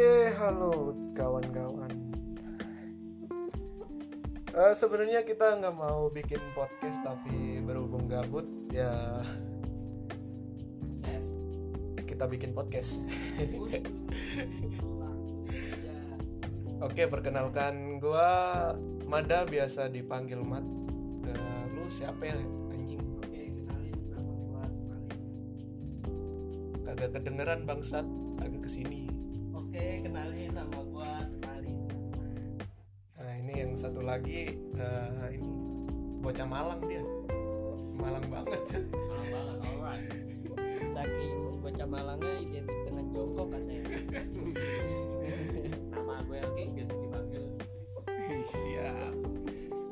Halo kawan-kawan. Eh, Sebenarnya kita nggak mau bikin podcast tapi berhubung gabut ya Yes. kita bikin podcast. Oke perkenalkan gua Mada biasa dipanggil Mat. Eh, lu siapa ya anjing? Oke, kenalin nama gua. Kagak kedengeran bangsat. Agak ke sini. Oke, kenalin nama gua Malik. Nah ini yang satu lagi eh, ini bocah Malang dia. Malang banget. Malang banget, alright. Saking bocah Malangnya identik dengan jongkok katanya. nama gue oke biasa dipanggil. Siap.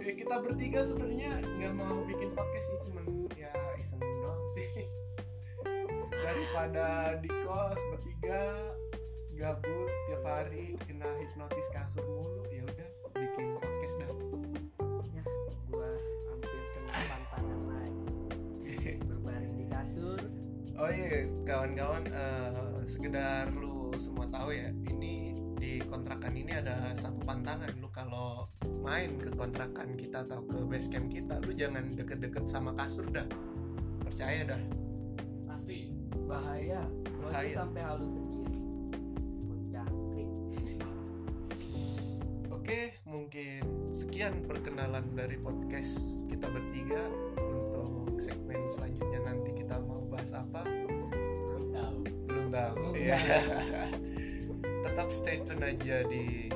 Ya, kita bertiga sebenarnya nggak mau bikin podcast sih, cuman ya iseng doang sih. Daripada di kos bertiga gabut tiap hari kena hipnotis kasur mulu, ya udah bikin podcast dah. Ya, gua hampir kena pantangan lagi. Berbaring di kasur. Oh iya, kawan-kawan, eh, sekedar lu semua tahu ya, ini di kontrakan ini ada satu pantangan. Lu kalau main ke kontrakan kita atau ke base camp kita, lu jangan deket-deket sama kasur dah. Percaya dah. Pasti. Bahaya. Bahaya. sampai halus sendiri. Sekian perkenalan dari podcast kita bertiga. Untuk segmen selanjutnya nanti kita mau bahas apa? Belum tahu. Belum tahu. Iya. Tetap stay tune aja di